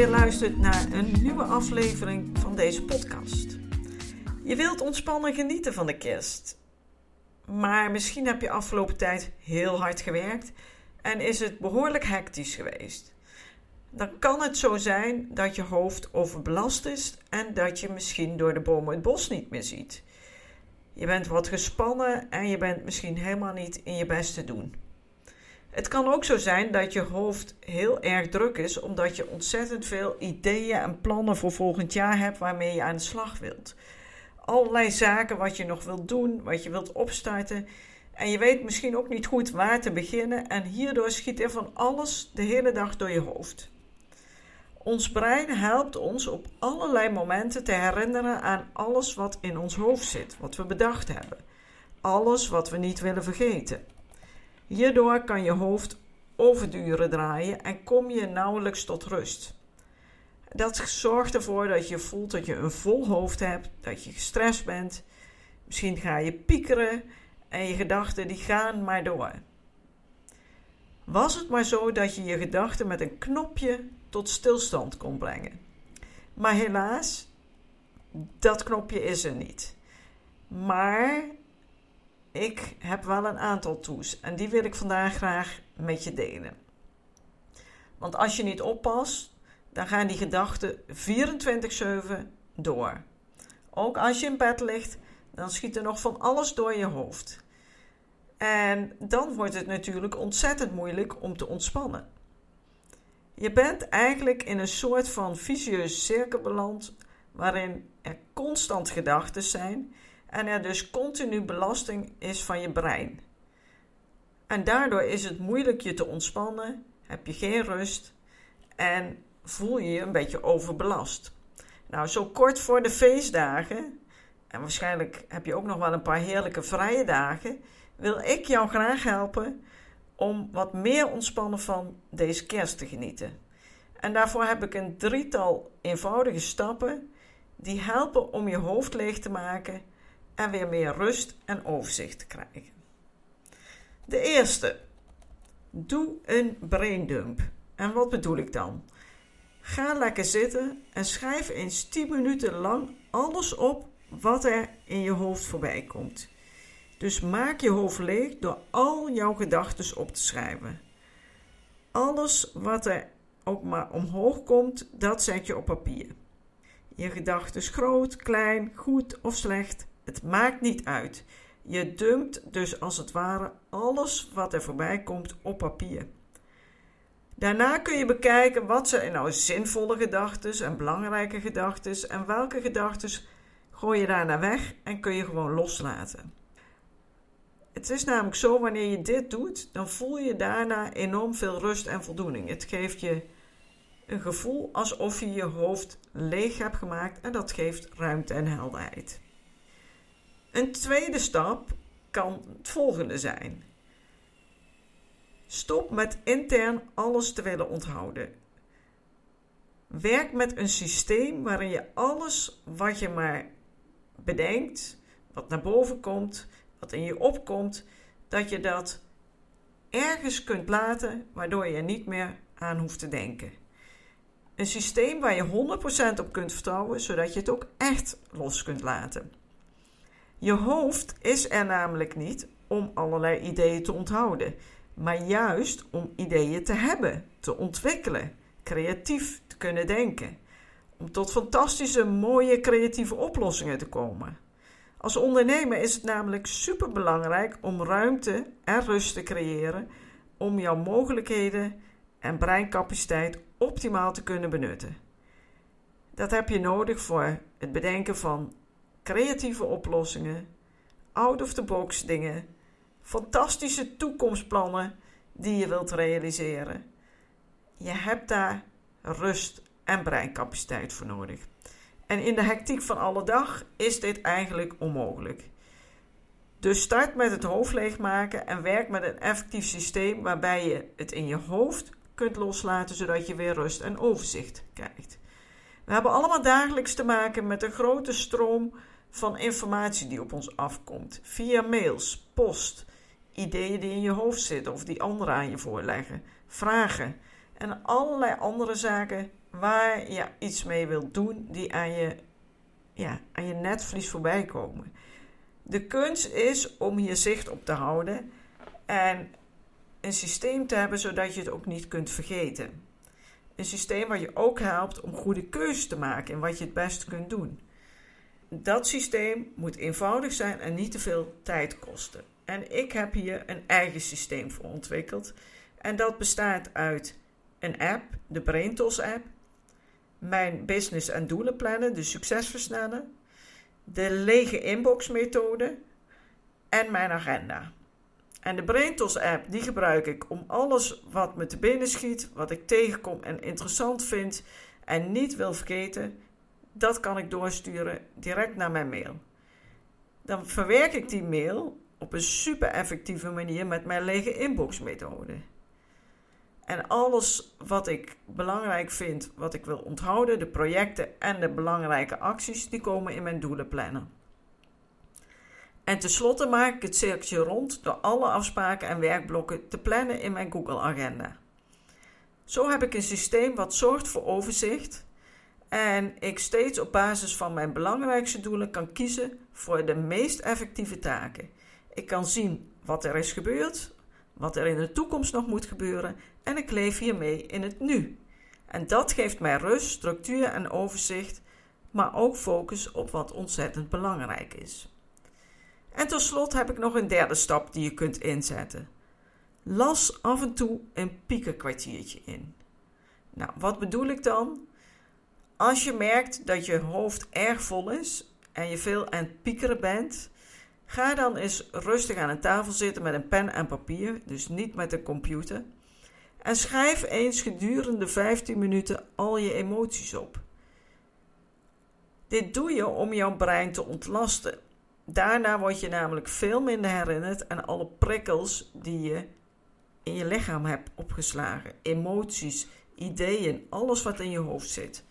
Weer luistert naar een nieuwe aflevering van deze podcast. Je wilt ontspannen genieten van de kerst. Maar misschien heb je afgelopen tijd heel hard gewerkt en is het behoorlijk hectisch geweest. Dan kan het zo zijn dat je hoofd overbelast is en dat je misschien door de bomen het bos niet meer ziet. Je bent wat gespannen en je bent misschien helemaal niet in je best te doen. Het kan ook zo zijn dat je hoofd heel erg druk is omdat je ontzettend veel ideeën en plannen voor volgend jaar hebt waarmee je aan de slag wilt. Allerlei zaken wat je nog wilt doen, wat je wilt opstarten. En je weet misschien ook niet goed waar te beginnen en hierdoor schiet er van alles de hele dag door je hoofd. Ons brein helpt ons op allerlei momenten te herinneren aan alles wat in ons hoofd zit, wat we bedacht hebben. Alles wat we niet willen vergeten. Hierdoor kan je hoofd overduren draaien en kom je nauwelijks tot rust. Dat zorgt ervoor dat je voelt dat je een vol hoofd hebt, dat je gestrest bent. Misschien ga je piekeren en je gedachten die gaan maar door. Was het maar zo dat je je gedachten met een knopje tot stilstand kon brengen. Maar helaas, dat knopje is er niet. Maar ik heb wel een aantal tools en die wil ik vandaag graag met je delen. Want als je niet oppast, dan gaan die gedachten 24/7 door. Ook als je in bed ligt, dan schiet er nog van alles door je hoofd. En dan wordt het natuurlijk ontzettend moeilijk om te ontspannen. Je bent eigenlijk in een soort van vicieuze cirkel beland waarin er constant gedachten zijn en er dus continu belasting is van je brein. En daardoor is het moeilijk je te ontspannen, heb je geen rust en voel je je een beetje overbelast. Nou, zo kort voor de feestdagen, en waarschijnlijk heb je ook nog wel een paar heerlijke vrije dagen, wil ik jou graag helpen om wat meer ontspannen van deze kerst te genieten. En daarvoor heb ik een drietal eenvoudige stappen die helpen om je hoofd leeg te maken en weer meer rust en overzicht te krijgen. De eerste. Doe een braindump. En wat bedoel ik dan? Ga lekker zitten en schrijf eens 10 minuten lang alles op wat er in je hoofd voorbij komt. Dus maak je hoofd leeg door al jouw gedachten op te schrijven. Alles wat er ook maar omhoog komt, dat zet je op papier. Je gedachten groot, klein, goed of slecht, het maakt niet uit. Je dumpt dus als het ware alles wat er voorbij komt op papier. Daarna kun je bekijken wat zijn nou zinvolle gedachten en belangrijke gedachten en welke gedachten gooi je daarna weg en kun je gewoon loslaten. Het is namelijk zo, wanneer je dit doet, dan voel je daarna enorm veel rust en voldoening. Het geeft je een gevoel alsof je je hoofd leeg hebt gemaakt en dat geeft ruimte en helderheid. Een tweede stap kan het volgende zijn. Stop met intern alles te willen onthouden. Werk met een systeem waarin je alles wat je maar bedenkt, wat naar boven komt, wat in je opkomt, dat je dat ergens kunt laten waardoor je er niet meer aan hoeft te denken. Een systeem waar je 100% op kunt vertrouwen, zodat je het ook echt los kunt laten. Je hoofd is er namelijk niet om allerlei ideeën te onthouden, maar juist om ideeën te hebben, te ontwikkelen, creatief te kunnen denken, om tot fantastische, mooie, creatieve oplossingen te komen. Als ondernemer is het namelijk superbelangrijk om ruimte en rust te creëren om jouw mogelijkheden en breincapaciteit optimaal te kunnen benutten. Dat heb je nodig voor het bedenken van creatieve oplossingen, out-of-the-box dingen, fantastische toekomstplannen die je wilt realiseren. Je hebt daar rust en breincapaciteit voor nodig. En in de hectiek van alle dag is dit eigenlijk onmogelijk. Dus start met het hoofd leegmaken en werk met een effectief systeem waarbij je het in je hoofd kunt loslaten zodat je weer rust en overzicht krijgt. We hebben allemaal dagelijks te maken met een grote stroom van informatie die op ons afkomt. Via mails, post, ideeën die in je hoofd zitten of die anderen aan je voorleggen, vragen en allerlei andere zaken waar je iets mee wilt doen die aan je, ja, aan je netvlies voorbij komen. De kunst is om hier zicht op te houden en een systeem te hebben zodat je het ook niet kunt vergeten. Een systeem wat je ook helpt om goede keuzes te maken in wat je het beste kunt doen. Dat systeem moet eenvoudig zijn en niet te veel tijd kosten. En ik heb hier een eigen systeem voor ontwikkeld. En dat bestaat uit een app, de BrainTools app, mijn business en doelen plannen, de succesversnellen, de lege inbox methode en mijn agenda. En de BrainTools app die gebruik ik om alles wat me te binnen schiet, wat ik tegenkom en interessant vind en niet wil vergeten, dat kan ik doorsturen direct naar mijn mail. Dan verwerk ik die mail op een super effectieve manier met mijn lege inbox methode. En alles wat ik belangrijk vind, wat ik wil onthouden, de projecten en de belangrijke acties, die komen in mijn doelen plannen. En tenslotte maak ik het cirkeltje rond door alle afspraken en werkblokken te plannen in mijn Google Agenda. Zo heb ik een systeem wat zorgt voor overzicht en ik steeds op basis van mijn belangrijkste doelen kan kiezen voor de meest effectieve taken. Ik kan zien wat er is gebeurd, wat er in de toekomst nog moet gebeuren en ik leef hiermee in het nu. En dat geeft mij rust, structuur en overzicht, maar ook focus op wat ontzettend belangrijk is. En tot slot heb ik nog een derde stap die je kunt inzetten. Las af en toe een piekenkwartiertje in. Nou, wat bedoel ik dan? Als je merkt dat je hoofd erg vol is en je veel aan het piekeren bent, ga dan eens rustig aan een tafel zitten met een pen en papier, dus niet met een computer. En schrijf eens gedurende 15 minuten al je emoties op. Dit doe je om jouw brein te ontlasten. Daarna word je namelijk veel minder herinnerd aan alle prikkels die je in je lichaam hebt opgeslagen. Emoties, ideeën, alles wat in je hoofd zit.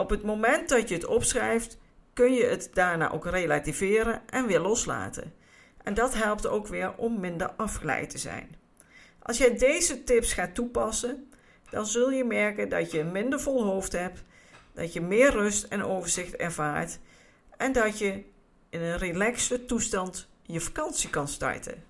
Op het moment dat je het opschrijft, kun je het daarna ook relativeren en weer loslaten. En dat helpt ook weer om minder afgeleid te zijn. Als jij deze tips gaat toepassen, dan zul je merken dat je een minder vol hoofd hebt, dat je meer rust en overzicht ervaart en dat je in een relaxte toestand je vakantie kan starten.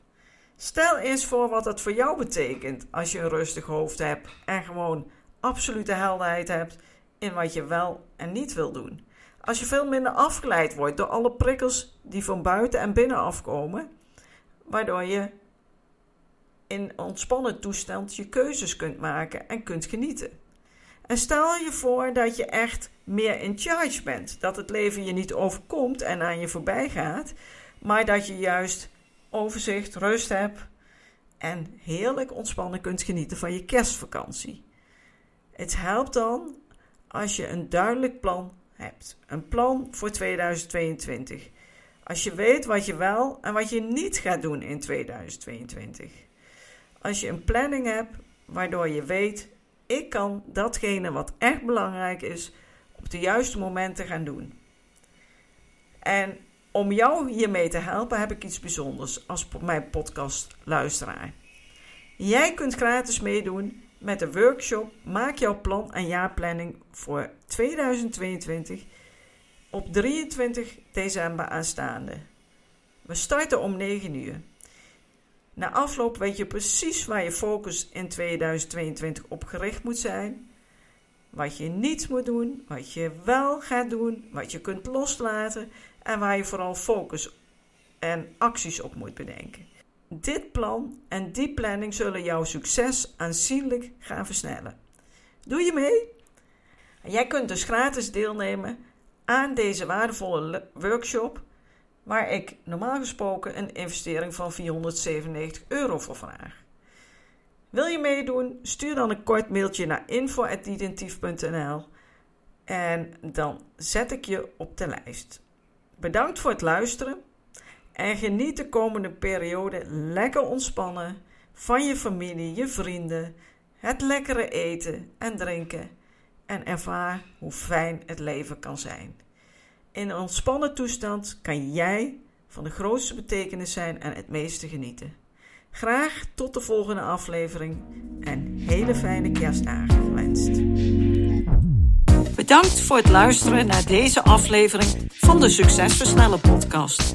Stel eens voor wat dat voor jou betekent als je een rustig hoofd hebt en gewoon absolute helderheid hebt in wat je wel en niet wil doen. Als je veel minder afgeleid wordt door alle prikkels die van buiten en binnen afkomen, waardoor je in ontspannen toestand je keuzes kunt maken en kunt genieten. En stel je voor dat je echt meer in charge bent. Dat het leven je niet overkomt en aan je voorbij gaat, maar dat je juist overzicht, rust hebt en heerlijk ontspannen kunt genieten van je kerstvakantie. Het helpt dan als je een duidelijk plan hebt. Een plan voor 2022. Als je weet wat je wel en wat je niet gaat doen in 2022. Als je een planning hebt waardoor je weet, ik kan datgene wat echt belangrijk is op de juiste momenten gaan doen. En om jou hiermee te helpen heb ik iets bijzonders als mijn podcast luisteraar. Jij kunt gratis meedoen met de workshop Maak jouw plan en jaarplanning voor 2022 op 23 december aanstaande. We starten om 9 uur. Na afloop weet je precies waar je focus in 2022 op gericht moet zijn. Wat je niet moet doen, wat je wel gaat doen, wat je kunt loslaten en waar je vooral focus en acties op moet bedenken. Dit plan en die planning zullen jouw succes aanzienlijk gaan versnellen. Doe je mee? Jij kunt dus gratis deelnemen aan deze waardevolle workshop, waar ik normaal gesproken een investering van 497 euro voor vraag. Wil je meedoen? Stuur dan een kort mailtje naar info.identief.nl en dan zet ik je op de lijst. Bedankt voor het luisteren en geniet de komende periode lekker ontspannen van je familie, je vrienden, het lekkere eten en drinken en ervaar hoe fijn het leven kan zijn. In een ontspannen toestand kan jij van de grootste betekenis zijn en het meeste genieten. Graag tot de volgende aflevering en hele fijne kerstdagen gewenst. Bedankt voor het luisteren naar deze aflevering van de Succesversnellen podcast.